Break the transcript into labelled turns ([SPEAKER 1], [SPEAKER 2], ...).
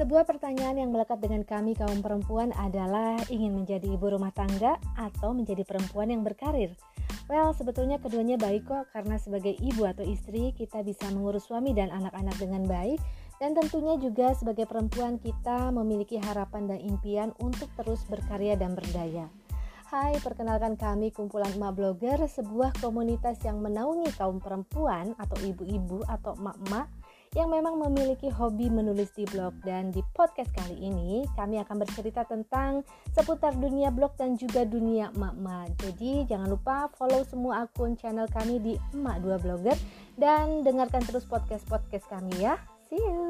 [SPEAKER 1] Sebuah pertanyaan yang melekat dengan kami kaum perempuan adalah ingin menjadi ibu rumah tangga atau menjadi perempuan yang berkarir. Well, sebetulnya keduanya baik kok karena sebagai ibu atau istri kita bisa mengurus suami dan anak-anak dengan baik dan tentunya juga sebagai perempuan kita memiliki harapan dan impian untuk terus berkarya dan berdaya. Hai, perkenalkan kami kumpulan emak blogger, sebuah komunitas yang menaungi kaum perempuan atau ibu-ibu atau emak-emak yang memang memiliki hobi menulis di blog dan di podcast kali ini kami akan bercerita tentang seputar dunia blog dan juga dunia emak-emak. Jadi jangan lupa follow semua akun channel kami di Emak Dua Blogger dan dengarkan terus podcast-podcast kami ya. See you.